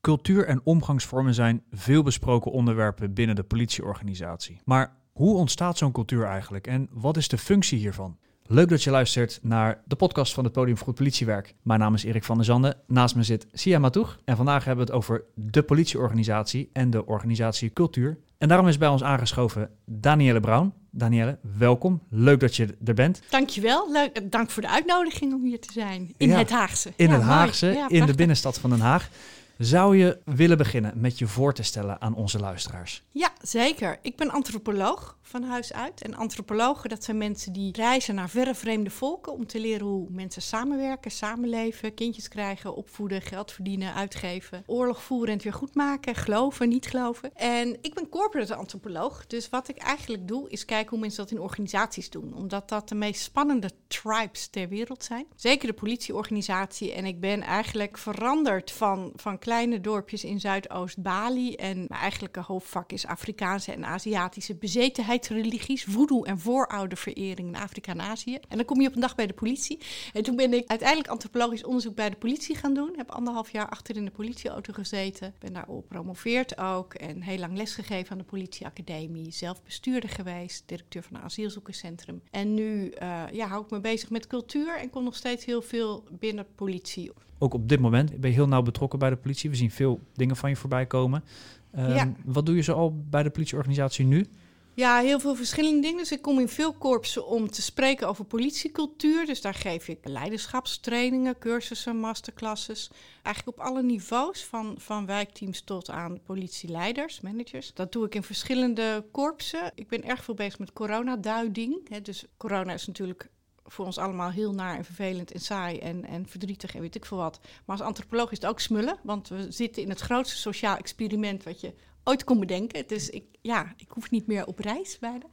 Cultuur en omgangsvormen zijn veel besproken onderwerpen binnen de politieorganisatie. Maar hoe ontstaat zo'n cultuur eigenlijk en wat is de functie hiervan? Leuk dat je luistert naar de podcast van het Podium voor Goed Politiewerk. Mijn naam is Erik van der Zanden. Naast me zit Sia Matoeg. En vandaag hebben we het over de politieorganisatie en de organisatie cultuur. En daarom is bij ons aangeschoven Danielle Brown. Danielle, welkom. Leuk dat je er bent. Dankjewel. Leuk. Dank voor de uitnodiging om hier te zijn. In Ja, het Haagse. In Ja, het. Haagse, Ja, in de binnenstad van Den Haag. Zou je willen beginnen met je voor te stellen aan onze luisteraars? Ja, zeker. Ik ben antropoloog van huis uit. En antropologen, dat zijn mensen die reizen naar verre vreemde volken om te leren hoe mensen samenwerken, samenleven, kindjes krijgen, opvoeden, geld verdienen, uitgeven, oorlog voeren en het weer goed maken, geloven, niet geloven. En ik ben corporate antropoloog. Dus wat ik eigenlijk doe, is kijken hoe mensen dat in organisaties doen. Omdat dat de meest spannende tribes ter wereld zijn. Zeker de politieorganisatie. En ik ben eigenlijk veranderd van, van kleine dorpjes in Zuidoost-Bali. En mijn eigenlijke hoofdvak is Afrikaanse en Aziatische bezetenheidsreligies, voodoo en voorouderverering in Afrika en Azië. En dan kom je op een dag bij de politie. En toen ben ik uiteindelijk antropologisch onderzoek bij de politie gaan doen. Heb anderhalf jaar achter in de politieauto gezeten. Ben daarop gepromoveerd ook. En heel lang lesgegeven aan de politieacademie. Zelf bestuurder geweest, directeur van een asielzoekerscentrum. En nu eh, ja, hou ik me bezig met cultuur en kom nog steeds heel veel binnen politie. Ook op dit moment ben je heel nauw betrokken bij de politie. We zien veel dingen van je voorbij komen. Ehm, Ja. Wat doe je zo al bij de politieorganisatie nu? Ja, heel veel verschillende dingen. Dus ik kom in veel korpsen om te spreken over politiecultuur. Dus daar geef ik leiderschapstrainingen, cursussen, masterclasses. Eigenlijk op alle niveaus, van, van wijkteams tot aan politieleiders, managers. Dat doe ik in verschillende korpsen. Ik ben erg veel bezig met coronaduiding. Hè, dus corona is natuurlijk voor ons allemaal heel naar en vervelend en saai en, en verdrietig en weet ik veel wat. Maar als antropoloog is het ook smullen, want we zitten in het grootste sociaal experiment wat je ooit kon bedenken. Dus ik, ja, ik hoef niet meer op reis bijna.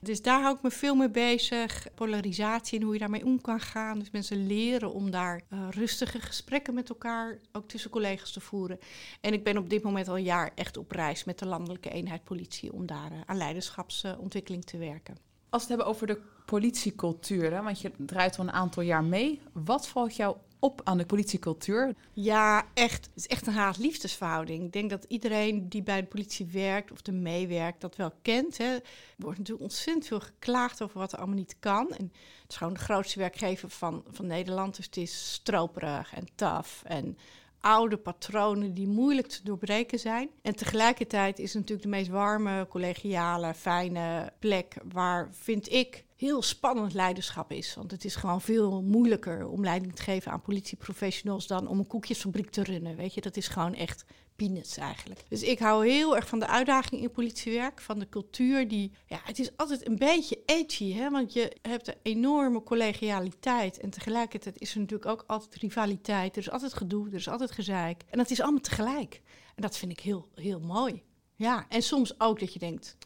Dus daar hou ik me veel mee bezig. Polarisatie en hoe je daarmee om kan gaan. Dus mensen leren om daar eh, rustige gesprekken met elkaar, ook tussen collega's te voeren. En ik ben op dit moment al een jaar echt op reis met de landelijke eenheid politie om daar eh, aan leiderschapsontwikkeling te werken. Als we het hebben over de politiecultuur, hè, want je draait al een aantal jaar mee. Wat valt jou op aan de politiecultuur? Ja, echt. Het is echt een haat-liefdesverhouding. Ik denk dat iedereen die bij de politie werkt of er meewerkt dat wel kent. Hè. Er wordt natuurlijk ontzettend veel geklaagd over wat er allemaal niet kan. En het is gewoon de grootste werkgever van, van Nederland. Dus het is stroperig en tough en oude patronen die moeilijk te doorbreken zijn. En tegelijkertijd is het natuurlijk de meest warme, collegiale, fijne plek waar, vind ik, heel spannend leiderschap is. Want het is gewoon veel moeilijker om leiding te geven aan politieprofessionals dan om een koekjesfabriek te runnen. Weet je, dat is gewoon echt peanuts eigenlijk. Dus ik hou heel erg van de uitdaging in politiewerk, van de cultuur die, ja, het is altijd een beetje edgy, hè, want je hebt een enorme collegialiteit en tegelijkertijd is er natuurlijk ook altijd rivaliteit. Er is altijd gedoe, er is altijd gezeik en dat is allemaal tegelijk. En dat vind ik heel, heel mooi. Ja, en soms ook dat je denkt,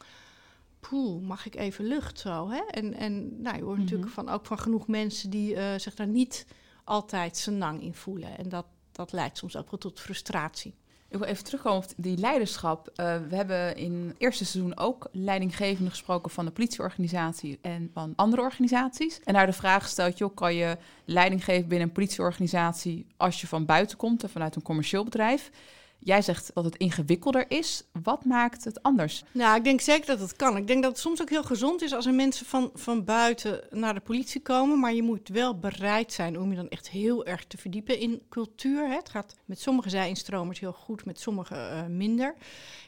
poeh, mag ik even lucht zo, hè? En, en nou, je hoort natuurlijk van, ook van genoeg mensen die eh, zich daar niet altijd senang in voelen. En dat, dat leidt soms ook wel tot frustratie. Ik wil even terugkomen op die leiderschap. Eh, we hebben in het eerste seizoen ook leidinggevenden gesproken van de politieorganisatie en van andere organisaties. En daar de vraag gesteld, joh, kan je leiding geven binnen een politieorganisatie als je van buiten komt en vanuit een commercieel bedrijf? Jij zegt dat het ingewikkelder is. Wat maakt het anders? Nou, ik denk zeker dat het kan. Ik denk dat het soms ook heel gezond is als er mensen van, van buiten naar de politie komen. Maar je moet wel bereid zijn om je dan echt heel erg te verdiepen in cultuur. Hè. Het gaat met sommige zijinstromers heel goed, met sommige eh, minder.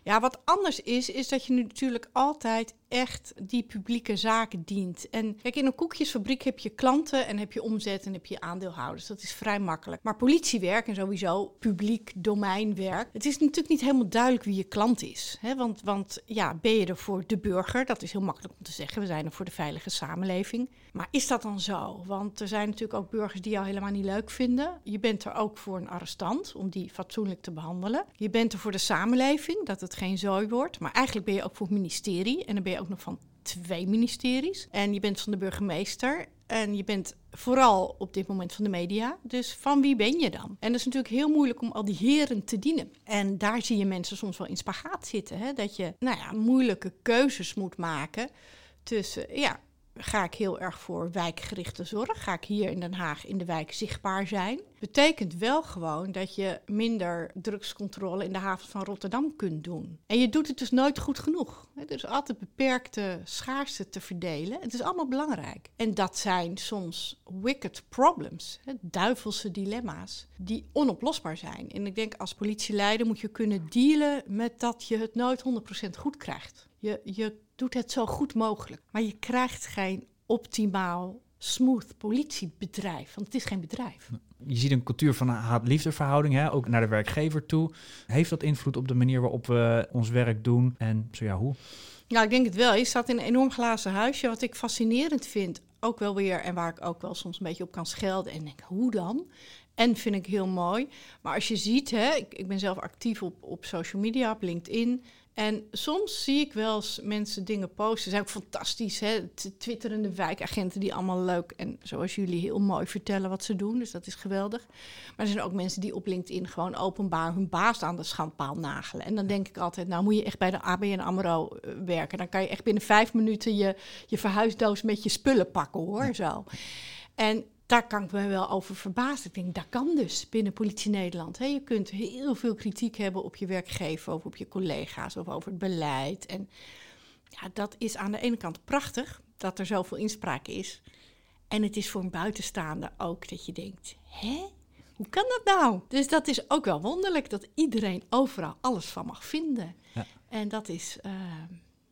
Ja, wat anders is, is dat je nu natuurlijk altijd echt die publieke zaken dient. En kijk, in een koekjesfabriek heb je klanten en heb je omzet en heb je aandeelhouders. Dat is vrij makkelijk. Maar politiewerk en sowieso publiek domeinwerk, het is natuurlijk niet helemaal duidelijk wie je klant is. Hè? Want, want ja, ben je er voor de burger? Dat is heel makkelijk om te zeggen. We zijn er voor de veilige samenleving. Maar is dat dan zo? Want er zijn natuurlijk ook burgers die jou helemaal niet leuk vinden. Je bent er ook voor een arrestant, om die fatsoenlijk te behandelen. Je bent er voor de samenleving, dat het geen zooi wordt. Maar eigenlijk ben je ook voor het ministerie. En dan ben je ook nog van twee ministeries. En je bent van de burgemeester. En je bent vooral op dit moment van de media. Dus van wie ben je dan? En dat is natuurlijk heel moeilijk om al die heren te dienen. En daar zie je mensen soms wel in spagaat zitten. Hè? Dat je nou ja, moeilijke keuzes moet maken tussen ja, Ga ik heel erg voor wijkgerichte zorg? Ga ik hier in Den Haag in de wijk zichtbaar zijn? Betekent wel gewoon dat je minder drugscontrole in de haven van Rotterdam kunt doen. En je doet het dus nooit goed genoeg. Er is altijd beperkte schaarste te verdelen. Het is allemaal belangrijk. En dat zijn soms wicked problems, duivelse dilemma's, die onoplosbaar zijn. En ik denk als politieleider moet je kunnen dealen met dat je het nooit 100% goed krijgt. Je, je doet het zo goed mogelijk. Maar je krijgt geen optimaal smooth politiebedrijf, want het is geen bedrijf. Je ziet een cultuur van een haat-liefde hè, ook naar de werkgever toe. Heeft dat invloed op de manier waarop we ons werk doen en zo ja, hoe? Nou, ik denk het wel. Je staat in een enorm glazen huisje, wat ik fascinerend vind, ook wel weer, en waar ik ook wel soms een beetje op kan schelden en denk, hoe dan? En vind ik heel mooi. Maar als je ziet, hè, ik, ik ben zelf actief op, op social media, op LinkedIn. En soms zie ik wel eens mensen dingen posten. Ze zijn ook fantastisch, hè? Twitterende wijkagenten die allemaal leuk en zoals jullie heel mooi vertellen wat ze doen. Dus dat is geweldig. Maar er zijn ook mensen die op LinkedIn gewoon openbaar hun baas aan de schandpaal nagelen. En dan denk ik altijd, nou moet je echt bij de ABN AMRO eh, werken. Dan kan je echt binnen vijf minuten je, je verhuisdoos met je spullen pakken hoor, zo. En daar kan ik me wel over verbazen. Ik denk, dat kan dus binnen Politie Nederland. je kunt heel veel kritiek hebben op je werkgever of op je collega's of over het beleid. En ja, dat is aan de ene kant prachtig dat er zoveel inspraak is. En het is voor een buitenstaander ook dat je denkt, hè? Hoe kan dat nou? Dus dat is ook wel wonderlijk dat iedereen overal alles van mag vinden. Ja. En dat is. Uh,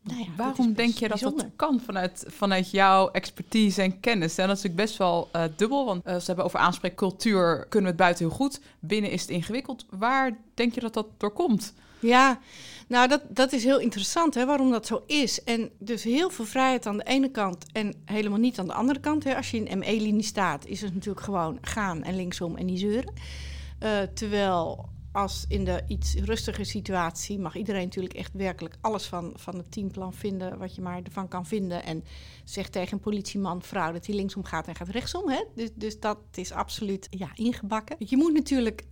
nou ja, Waarom denk je dat dat kan vanuit, vanuit jouw expertise en kennis? En dat is natuurlijk best wel uh, dubbel, want uh, ze hebben over aanspreekcultuur, kunnen we het buiten heel goed, binnen is het ingewikkeld. Waar denk je dat dat door komt? Ja, nou dat, dat is heel interessant, hè, waarom dat zo is. En dus heel veel vrijheid aan de ene kant en helemaal niet aan de andere kant. Hè. Als je in ME-linie staat, is het natuurlijk gewoon gaan en linksom en niet zeuren. Uh, terwijl als in de iets rustige situatie mag iedereen natuurlijk echt werkelijk alles van, van het teamplan vinden, wat je maar ervan kan vinden. En zegt tegen een politieman, vrouw, dat hij linksom gaat en gaat rechtsom. Hè? Dus, dus dat is absoluut ja, ingebakken. Je moet natuurlijk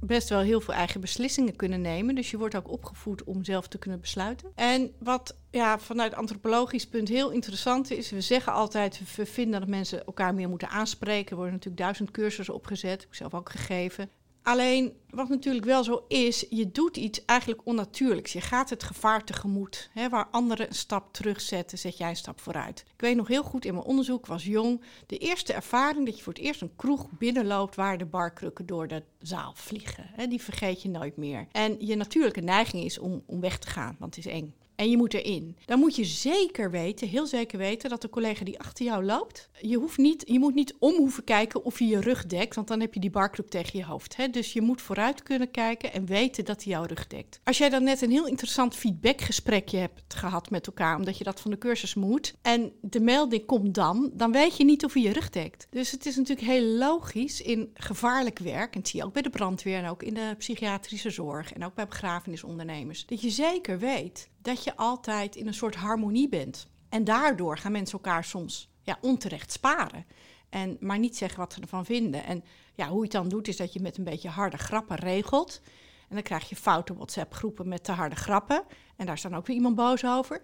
best wel heel veel eigen beslissingen kunnen nemen. Dus je wordt ook opgevoed om zelf te kunnen besluiten. En wat ja, vanuit antropologisch punt heel interessant is, we zeggen altijd, we vinden dat mensen elkaar meer moeten aanspreken. Er worden natuurlijk duizend cursussen opgezet, heb zelf ook gegeven. Alleen, wat natuurlijk wel zo is, je doet iets eigenlijk onnatuurlijks. Je gaat het gevaar tegemoet. Hè, waar anderen een stap terugzetten, zet jij een stap vooruit. Ik weet nog heel goed, in mijn onderzoek was jong, de eerste ervaring dat je voor het eerst een kroeg binnenloopt waar de barkrukken door de zaal vliegen. Hè, die vergeet je nooit meer. En je natuurlijke neiging is om, om weg te gaan, want het is eng en je moet erin. Dan moet je zeker weten, heel zeker weten, dat de collega die achter jou loopt, je, hoeft niet, je moet niet om hoeven kijken of je je rug dekt, want dan heb je die barkruk tegen je hoofd. Hè? Dus je moet vooruit kunnen kijken en weten dat hij jouw rug dekt. Als jij dan net een heel interessant feedbackgesprekje hebt gehad met elkaar, omdat je dat van de cursus moet, en de melding komt dan, dan weet je niet of hij je rug dekt. Dus het is natuurlijk heel logisch in gevaarlijk werk, en dat zie je ook bij de brandweer en ook in de psychiatrische zorg en ook bij begrafenisondernemers, dat je zeker weet dat je altijd in een soort harmonie bent. En daardoor gaan mensen elkaar soms ja, onterecht sparen. En maar niet zeggen wat ze ervan vinden. En ja, hoe je het dan doet, is dat je met een beetje harde grappen regelt. En dan krijg je foute WhatsApp-groepen met te harde grappen. En daar staan ook weer iemand boos over.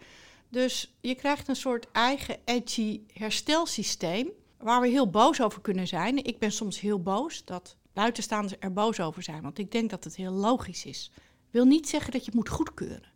Dus je krijgt een soort eigen edgy herstelsysteem. Waar we heel boos over kunnen zijn. Ik ben soms heel boos dat buitenstaanders er boos over zijn. Want ik denk dat het heel logisch is. Wil niet zeggen dat je het moet goedkeuren.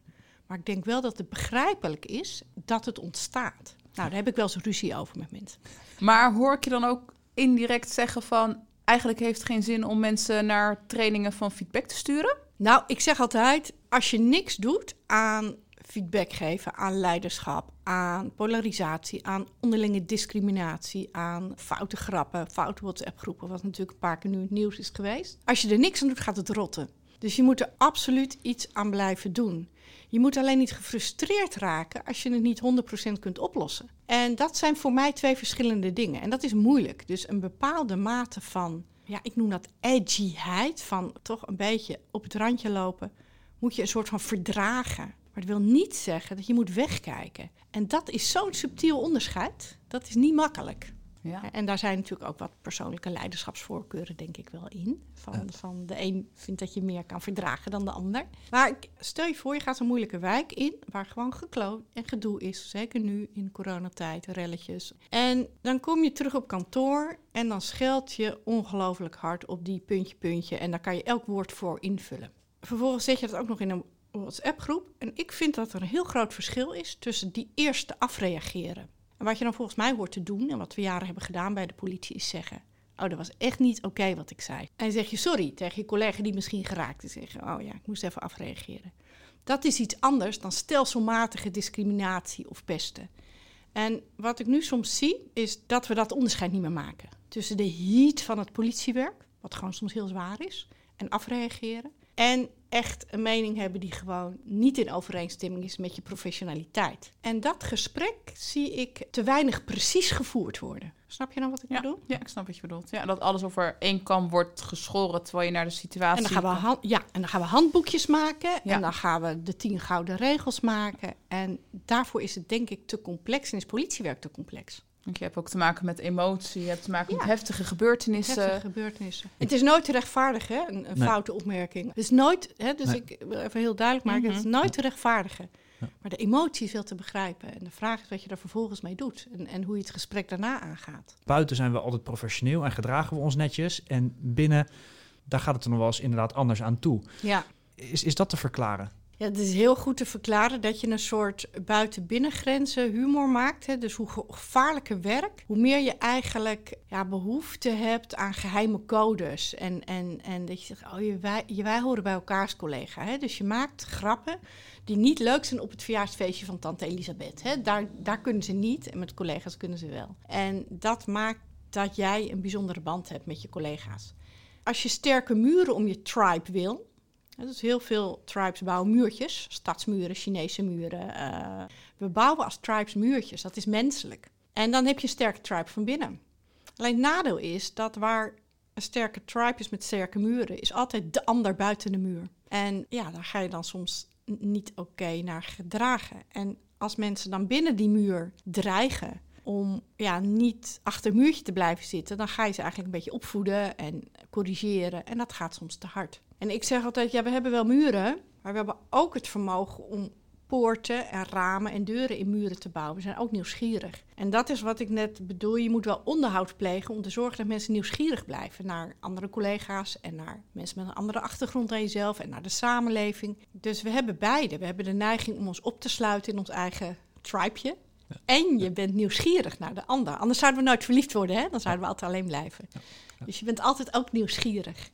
Maar ik denk wel dat het begrijpelijk is dat het ontstaat. Nou, daar heb ik wel eens ruzie over met mensen. Maar hoor ik je dan ook indirect zeggen van... eigenlijk heeft het geen zin om mensen naar trainingen van feedback te sturen? Nou, ik zeg altijd, als je niks doet aan feedback geven, aan leiderschap, aan polarisatie, aan onderlinge discriminatie, aan foute grappen, foute WhatsApp-groepen, wat natuurlijk een paar keer nu het nieuws is geweest. Als je er niks aan doet, gaat het rotten. Dus je moet er absoluut iets aan blijven doen. Je moet alleen niet gefrustreerd raken als je het niet 100% kunt oplossen. En dat zijn voor mij twee verschillende dingen. En dat is moeilijk. Dus een bepaalde mate van, ja, ik noem dat edgyheid, van toch een beetje op het randje lopen, moet je een soort van verdragen. Maar dat wil niet zeggen dat je moet wegkijken. En dat is zo'n subtiel onderscheid. Dat is niet makkelijk. Ja. En daar zijn natuurlijk ook wat persoonlijke leiderschapsvoorkeuren, denk ik wel in. Van, Ja. van de een vindt dat je meer kan verdragen dan de ander. Maar ik- stel je voor, je gaat een moeilijke wijk in, waar gewoon gekloot en gedoe is. Zeker nu in coronatijd, relletjes. En dan kom je terug op kantoor en dan scheld je ongelooflijk hard op die puntje, puntje. En daar kan je elk woord voor invullen. Vervolgens zet je dat ook nog in een WhatsApp-groep. En ik vind dat er een heel groot verschil is tussen die eerste afreageren. En wat je dan volgens mij hoort te doen, en wat we jaren hebben gedaan bij de politie, is zeggen: Oh, dat was echt niet oké wat ik zei. En zeg je sorry tegen je collega die misschien geraakt is. Zeggen: Oh ja, ik moest even afreageren. Dat is iets anders dan stelselmatige discriminatie of pesten. En wat ik nu soms zie, is dat we dat onderscheid niet meer maken. Tussen de heat van het politiewerk, wat gewoon soms heel zwaar is, en afreageren. En echt een mening hebben die gewoon niet in overeenstemming is met je professionaliteit. En dat gesprek zie ik te weinig precies gevoerd worden. Snap je nou wat ik Ja, bedoel? ja, ik snap wat je bedoelt. Ja, dat alles over één kam wordt geschoren terwijl je naar de situatie... En dan, gaan we hand, ja, en dan gaan we handboekjes maken. Ja. En dan gaan we de tien gouden regels maken. En daarvoor is het denk ik te complex en is politiewerk te complex. Want je hebt ook te maken met emotie, je hebt te maken Ja. met heftige gebeurtenissen. Heftige gebeurtenissen. Het is nooit te rechtvaardigen, hè? een, een Nee. foute opmerking. Het is nooit, hè, dus Nee. ik wil even heel duidelijk maken, het is Mhm. nooit te rechtvaardigen. Ja. Maar de emotie is wel te begrijpen. En de vraag is wat je er vervolgens mee doet. En, en hoe je het gesprek daarna aangaat. Buiten zijn we altijd professioneel en gedragen we ons netjes. En binnen, daar gaat het er nog wel eens inderdaad anders aan toe. Ja. Is, is dat te verklaren? Ja, het is heel goed te verklaren dat je een soort buiten-binnengrenzen humor maakt. Hè? Dus hoe ge- gevaarlijker werk, hoe meer je eigenlijk ja, behoefte hebt aan geheime codes. En, en, en dat je zegt, oh, je, wij, je, wij horen bij elkaars collega. Hè? Dus je maakt grappen die niet leuk zijn op het verjaarsfeestje van tante Elisabeth. Hè? Daar, daar kunnen ze niet en met collega's kunnen ze wel. En dat maakt dat jij een bijzondere band hebt met je collega's. Als je sterke muren om je tribe wil, Dus heel veel tribes bouwen muurtjes, stadsmuren, Chinese muren. eh, we bouwen als tribes muurtjes, dat is menselijk. En dan heb je een sterke tribe van binnen. Alleen het nadeel is dat waar een sterke tribe is met sterke muren, is altijd de ander buiten de muur. En ja, daar ga je dan soms niet oké naar gedragen. En als mensen dan binnen die muur dreigen om ja, niet achter een muurtje te blijven zitten, dan ga je ze eigenlijk een beetje opvoeden en corrigeren. En dat gaat soms te hard. En ik zeg altijd, ja, we hebben wel muren, maar we hebben ook het vermogen om poorten en ramen en deuren in muren te bouwen. We zijn ook nieuwsgierig. En dat is wat ik net bedoel. Je moet wel onderhoud plegen om te zorgen dat mensen nieuwsgierig blijven naar andere collega's en naar mensen met een andere achtergrond dan jezelf en naar de samenleving. Dus we hebben beide. We hebben de neiging om ons op te sluiten in ons eigen tribeje. En je bent nieuwsgierig naar de ander. Anders zouden we nooit verliefd worden, hè? Dan zouden we altijd alleen blijven. Dus je bent altijd ook nieuwsgierig.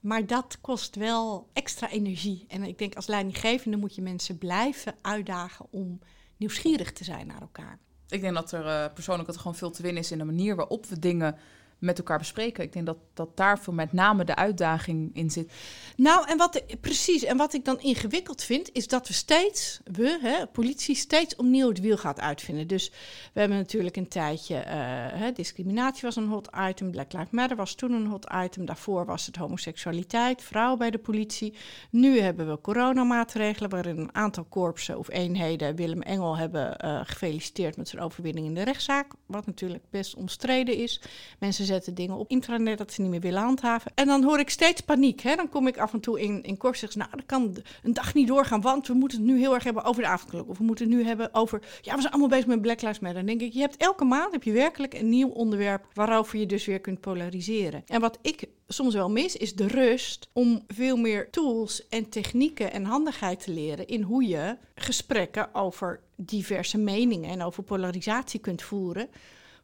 Maar dat kost wel extra energie. En ik denk als leidinggevende moet je mensen blijven uitdagen om nieuwsgierig te zijn naar elkaar. Ik denk dat er eh, persoonlijk dat er gewoon veel te winnen is in de manier waarop we dingen met elkaar bespreken. Ik denk dat, dat daar veel met name de uitdaging in zit. Nou, en wat precies, en wat ik dan ingewikkeld vind, is dat we steeds, we, hè, politie, steeds opnieuw het wiel gaat uitvinden. Dus we hebben natuurlijk een tijdje, eh, hè, discriminatie was een hot item, Black Lives Matter was toen een hot item, daarvoor was het homoseksualiteit, vrouwen bij de politie. Nu hebben we coronamaatregelen waarin een aantal korpsen of eenheden Willem Engel hebben eh, gefeliciteerd met zijn overwinning in de rechtszaak, wat natuurlijk best omstreden is. Mensen zetten dingen op intranet dat ze niet meer willen handhaven. En dan hoor ik steeds paniek. Hè? Dan kom ik af en toe in, in korps nou, dat kan een dag niet doorgaan, want we moeten het nu heel erg hebben over de avondklok. Of we moeten het nu hebben over, ja, we zijn allemaal bezig met Black Lives Matter. Dan denk ik, je hebt elke maand heb je werkelijk een nieuw onderwerp waarover je dus weer kunt polariseren. En wat ik soms wel mis, is de rust om veel meer tools en technieken en handigheid te leren in hoe je gesprekken over diverse meningen en over polarisatie kunt voeren.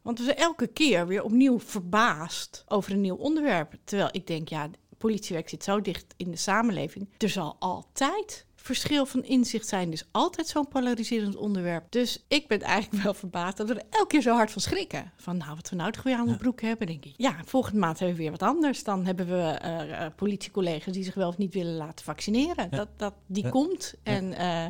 Want we zijn elke keer weer opnieuw verbaasd over een nieuw onderwerp. Terwijl ik denk, ja, politiewerk zit zo dicht in de samenleving. Er zal altijd verschil van inzicht zijn. Is altijd zo'n polariserend onderwerp. Dus ik ben eigenlijk wel verbaasd dat we er elke keer zo hard van schrikken. Van nou, wat we nou toch weer aan de broek hebben, denk ik. Ja, volgende maand hebben we weer wat anders. Dan hebben we eh, politiecollega's die zich wel of niet willen laten vaccineren. Dat, dat, die Ja. komt. En eh,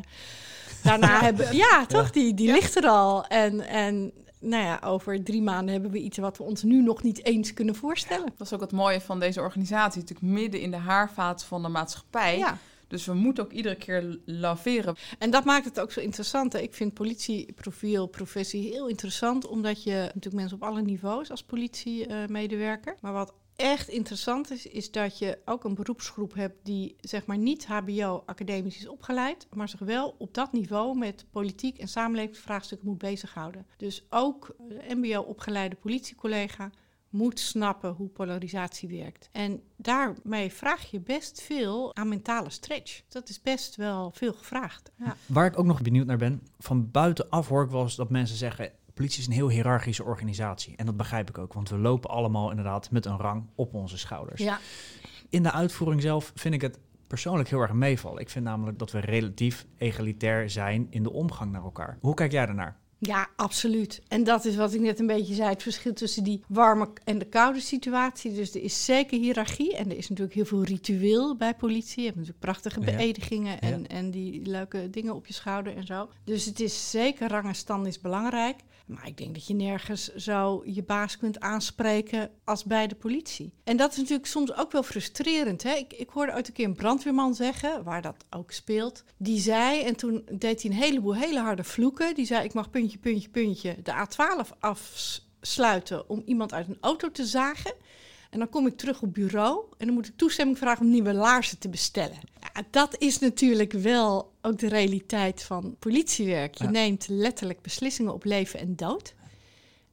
daarna hebben... Ja, toch? Die, die ligt er al. En... en nou ja, over drie maanden hebben we iets wat we ons nu nog niet eens kunnen voorstellen. Dat is ook het mooie van deze organisatie. Natuurlijk midden in de haarvaat van de maatschappij. Ja, Dus we moeten ook iedere keer laveren. En dat maakt het ook zo interessant. Hè? Ik vind politieprofiel, professie heel interessant, omdat je natuurlijk mensen op alle niveaus als politiemedewerker. maar wat echt interessant is, is dat je ook een beroepsgroep hebt die zeg maar niet HBO-academisch is opgeleid, maar zich wel op dat niveau met politiek en samenlevingsvraagstukken moet bezighouden. Dus ook de MBO-opgeleide politiecollega moet snappen hoe polarisatie werkt. En daarmee vraag je best veel aan mentale stretch. Dat is best wel veel gevraagd. Ja. Waar ik ook nog benieuwd naar ben, van buitenaf hoor ik wel eens dat mensen zeggen politie is een heel hiërarchische organisatie. En dat begrijp ik ook, want we lopen allemaal inderdaad met een rang op onze schouders. Ja. In de uitvoering zelf vind ik het persoonlijk heel erg meevallen. Ik vind namelijk dat we relatief egalitair zijn in de omgang naar elkaar. Hoe kijk jij daarnaar? Ja, absoluut. En dat is wat ik net een beetje zei: het verschil tussen die warme en de koude situatie. Dus er is zeker hiërarchie en er is natuurlijk heel veel ritueel bij politie. Je hebt natuurlijk prachtige beëdigingen en, en die leuke dingen op je schouder en zo. Dus het is zeker rang en stand is belangrijk. Maar ik denk dat je nergens zo je baas kunt aanspreken als bij de politie. En dat is natuurlijk soms ook wel frustrerend. Hè? Ik, ik hoorde uit een keer een brandweerman zeggen, waar dat ook speelt. Die zei, en toen deed hij een heleboel hele harde vloeken. Die zei, ik mag puntje, puntje, puntje de A12 afsluiten om iemand uit een auto te zagen. En dan kom ik terug op bureau en dan moet ik toestemming vragen om nieuwe laarzen te bestellen. Ja, dat is natuurlijk wel ook de realiteit van politiewerk. Je neemt letterlijk beslissingen op leven en dood.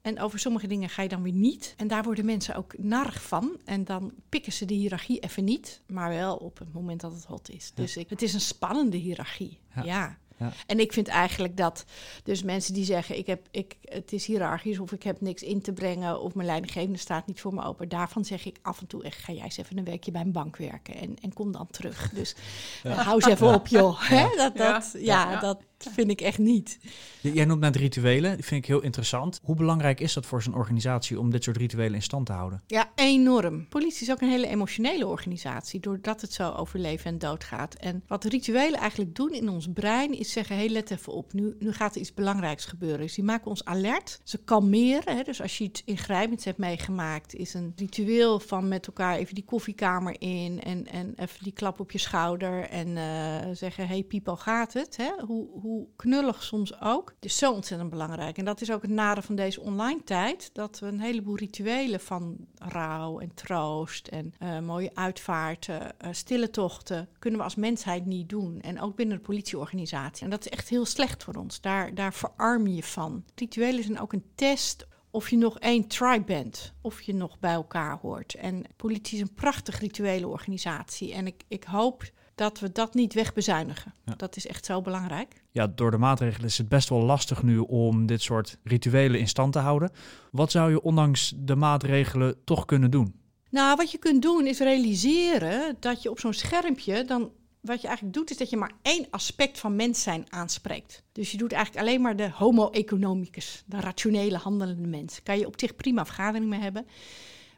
En over sommige dingen ga je dan weer niet. En daar worden mensen ook narig van. En dan pikken ze de hiërarchie even niet, maar wel op het moment dat het hot is. Dus ik, het is een spannende hiërarchie. ja. En ik vind eigenlijk dat dus mensen die zeggen: ik heb, ik, het is hiërarchisch of ik heb niks in te brengen of mijn leidinggevende staat niet voor me open. Daarvan zeg ik af en toe echt: ga jij eens even een weekje bij een bank werken en, en kom dan terug. Dus hou eens even op, joh. Hè? Dat, dat, ja, dat vind ik echt niet. Jij noemt net rituelen, die vind ik heel interessant. Hoe belangrijk is dat voor zo'n organisatie om dit soort rituelen in stand te houden? Ja, enorm. Politie is ook een hele emotionele organisatie, doordat het zo over leven en dood gaat. En wat rituelen eigenlijk doen in ons brein, is zeggen: hé, hey, let even op, nu, nu gaat er iets belangrijks gebeuren. Dus die maken ons alert, ze kalmeren. Hè? Dus als je iets ingrijpends hebt meegemaakt, is een ritueel van met elkaar even die koffiekamer in en, en even die klap op je schouder en uh, zeggen: hé, hey, people, gaat het? Hè? Hoe, hoe knullig soms ook. Dus zo ontzettend belangrijk. En dat is ook het nadeel van deze online tijd. Dat we een heleboel rituelen van rouw en troost en uh, mooie uitvaarten, uh, stille tochten, kunnen we als mensheid niet doen. En ook binnen de politieorganisatie. En dat is echt heel slecht voor ons. Daar, daar verarm je van. Rituelen zijn ook een test of je nog één tribe bent, of je nog bij elkaar hoort. En politie is een prachtig rituele organisatie. En ik, ik hoop dat we dat niet wegbezuinigen. Dat is echt zo belangrijk. Ja, door de maatregelen is het best wel lastig nu om dit soort rituelen in stand te houden. Wat zou je ondanks de maatregelen toch kunnen doen? Nou, wat je kunt doen is realiseren dat je op zo'n schermpje dan wat je eigenlijk doet, is dat je maar één aspect van mens zijn aanspreekt. Dus je doet eigenlijk alleen maar de homo economicus, de rationele handelende mens. Kan je op zich prima vergadering mee hebben.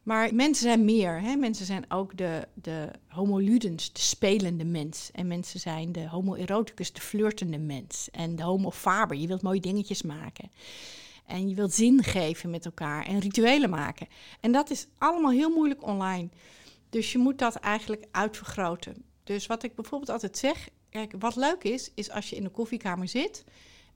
Maar mensen zijn meer. Hè? Mensen zijn ook de, de homo ludens, de spelende mens. En mensen zijn de homo eroticus, de flirtende mens. En de homo faber, je wilt mooie dingetjes maken. En je wilt zin geven met elkaar en rituelen maken. En dat is allemaal heel moeilijk online. Dus je moet dat eigenlijk uitvergroten. Dus wat ik bijvoorbeeld altijd zeg, kijk, wat leuk is, is als je in de koffiekamer zit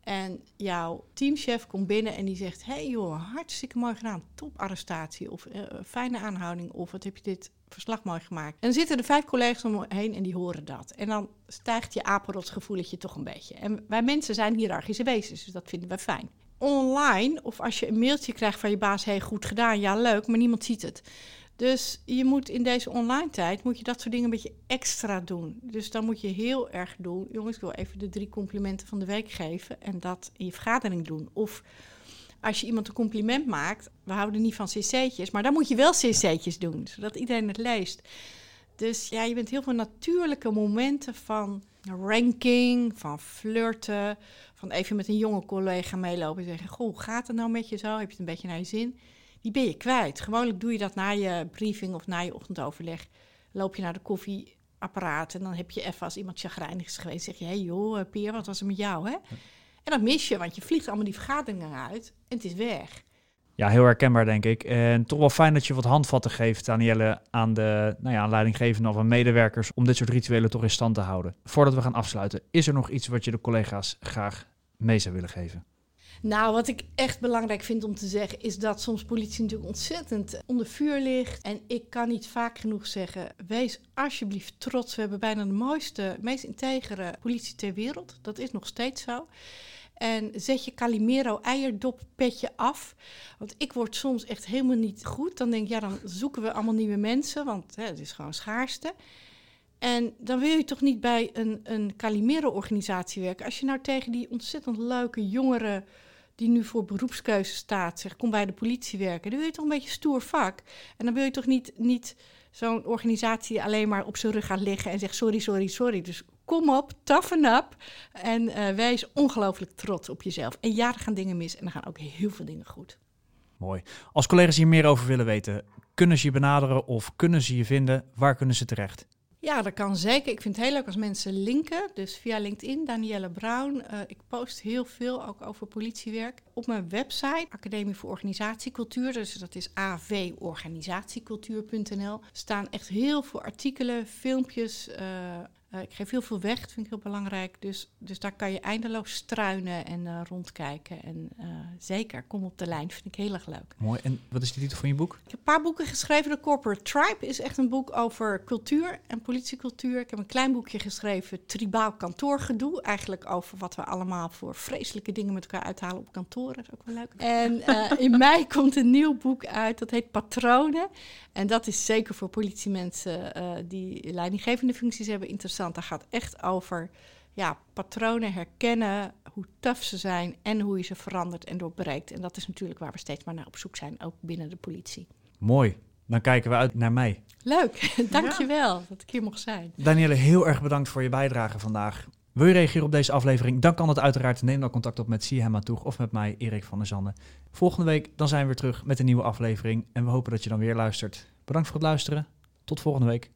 en jouw teamchef komt binnen en die zegt: Hey joh, hartstikke mooi gedaan. Top arrestatie. Of uh, fijne aanhouding. Of wat heb je dit verslag mooi gemaakt. En dan zitten er vijf collega's omheen en die horen dat. En dan stijgt je apenrotsgevoeletje toch een beetje. En wij mensen zijn hiërarchische wezens, dus dat vinden we fijn. Online, of als je een mailtje krijgt van je baas: Hey, goed gedaan. Ja, leuk, maar niemand ziet het. Dus je moet in deze online tijd moet je dat soort dingen een beetje extra doen. Dus dan moet je heel erg doen. Jongens, ik wil even de drie complimenten van de week geven en dat in je vergadering doen. Of als je iemand een compliment maakt, we houden niet van cc'tjes, maar dan moet je wel cc'tjes doen, zodat iedereen het leest. Dus ja, je bent heel veel natuurlijke momenten van ranking, van flirten, van even met een jonge collega meelopen en zeggen: Goh, gaat het nou met je zo? Heb je het een beetje naar je zin? Die ben je kwijt. Gewoonlijk doe je dat na je briefing of na je ochtendoverleg. Loop je naar de koffieapparaat en dan heb je even als iemand chagrijnig is geweest, zeg je: hé hey joh, Peer, wat was er met jou? Hè? En dat mis je, want je vliegt allemaal die vergaderingen uit en het is weg. Ja, heel herkenbaar denk ik. En toch wel fijn dat je wat handvatten geeft, Danielle, aan de nou ja, aan leidinggevenden of aan medewerkers om dit soort rituelen toch in stand te houden. Voordat we gaan afsluiten, is er nog iets wat je de collega's graag mee zou willen geven? Nou, wat ik echt belangrijk vind om te zeggen, is dat soms politie natuurlijk ontzettend onder vuur ligt. En ik kan niet vaak genoeg zeggen: wees alsjeblieft trots. We hebben bijna de mooiste, meest integere politie ter wereld. Dat is nog steeds zo. En zet je Calimero eierdoppetje af. Want ik word soms echt helemaal niet goed. Dan denk ik, ja, dan zoeken we allemaal nieuwe mensen. Want hè, het is gewoon schaarste. En dan wil je toch niet bij een, een Calimero-organisatie werken. Als je nou tegen die ontzettend leuke jongeren die nu voor beroepskeuze staat, zegt kom bij de politie werken. Dan wil je toch een beetje stoer vak. En dan wil je toch niet, niet zo'n organisatie alleen maar op zijn rug gaat liggen en zegt sorry, sorry, sorry. Dus kom op, toughen up en uh, wees ongelooflijk trots op jezelf. En ja, er gaan dingen mis en er gaan ook heel veel dingen goed. Mooi. Als collega's hier meer over willen weten, kunnen ze je benaderen of kunnen ze je vinden? Waar kunnen ze terecht? Ja, dat kan zeker. Ik vind het heel leuk als mensen linken. Dus via LinkedIn, Danielle Brown. Uh, ik post heel veel ook over politiewerk. Op mijn website, Academie voor Organisatiecultuur, dus dat is avorganisatiecultuur.nl, staan echt heel veel artikelen, filmpjes. Uh, uh, ik geef heel veel weg, dat vind ik heel belangrijk. Dus, dus daar kan je eindeloos struinen en uh, rondkijken. En uh, zeker, kom op de lijn, vind ik heel erg leuk. Mooi. En wat is de titel van je boek? Ik heb een paar boeken geschreven. De Corporate Tribe is echt een boek over cultuur en politiecultuur. Ik heb een klein boekje geschreven, Tribaal Kantoorgedoe. Eigenlijk over wat we allemaal voor vreselijke dingen met elkaar uithalen op kantoren. Dat is ook wel leuk. En in mei komt een nieuw boek uit, dat heet Patronen. En dat is zeker voor politiemensen die leidinggevende functies hebben interessant interessant. Daar gaat echt over ja, patronen herkennen, hoe tough ze zijn en hoe je ze verandert en doorbreekt. En dat is natuurlijk waar we steeds maar naar op zoek zijn, ook binnen de politie. Mooi. Dan kijken we uit naar mij. Leuk, dankjewel ja. dat ik hier mocht zijn. Danielle, heel erg bedankt voor je bijdrage vandaag. Wil je reageren op deze aflevering? Dan kan het uiteraard. Neem dan contact op met Sihema Toeg of met mij, Erik van der Zanden. Volgende week dan zijn we weer terug met een nieuwe aflevering. En we hopen dat je dan weer luistert. Bedankt voor het luisteren. Tot volgende week.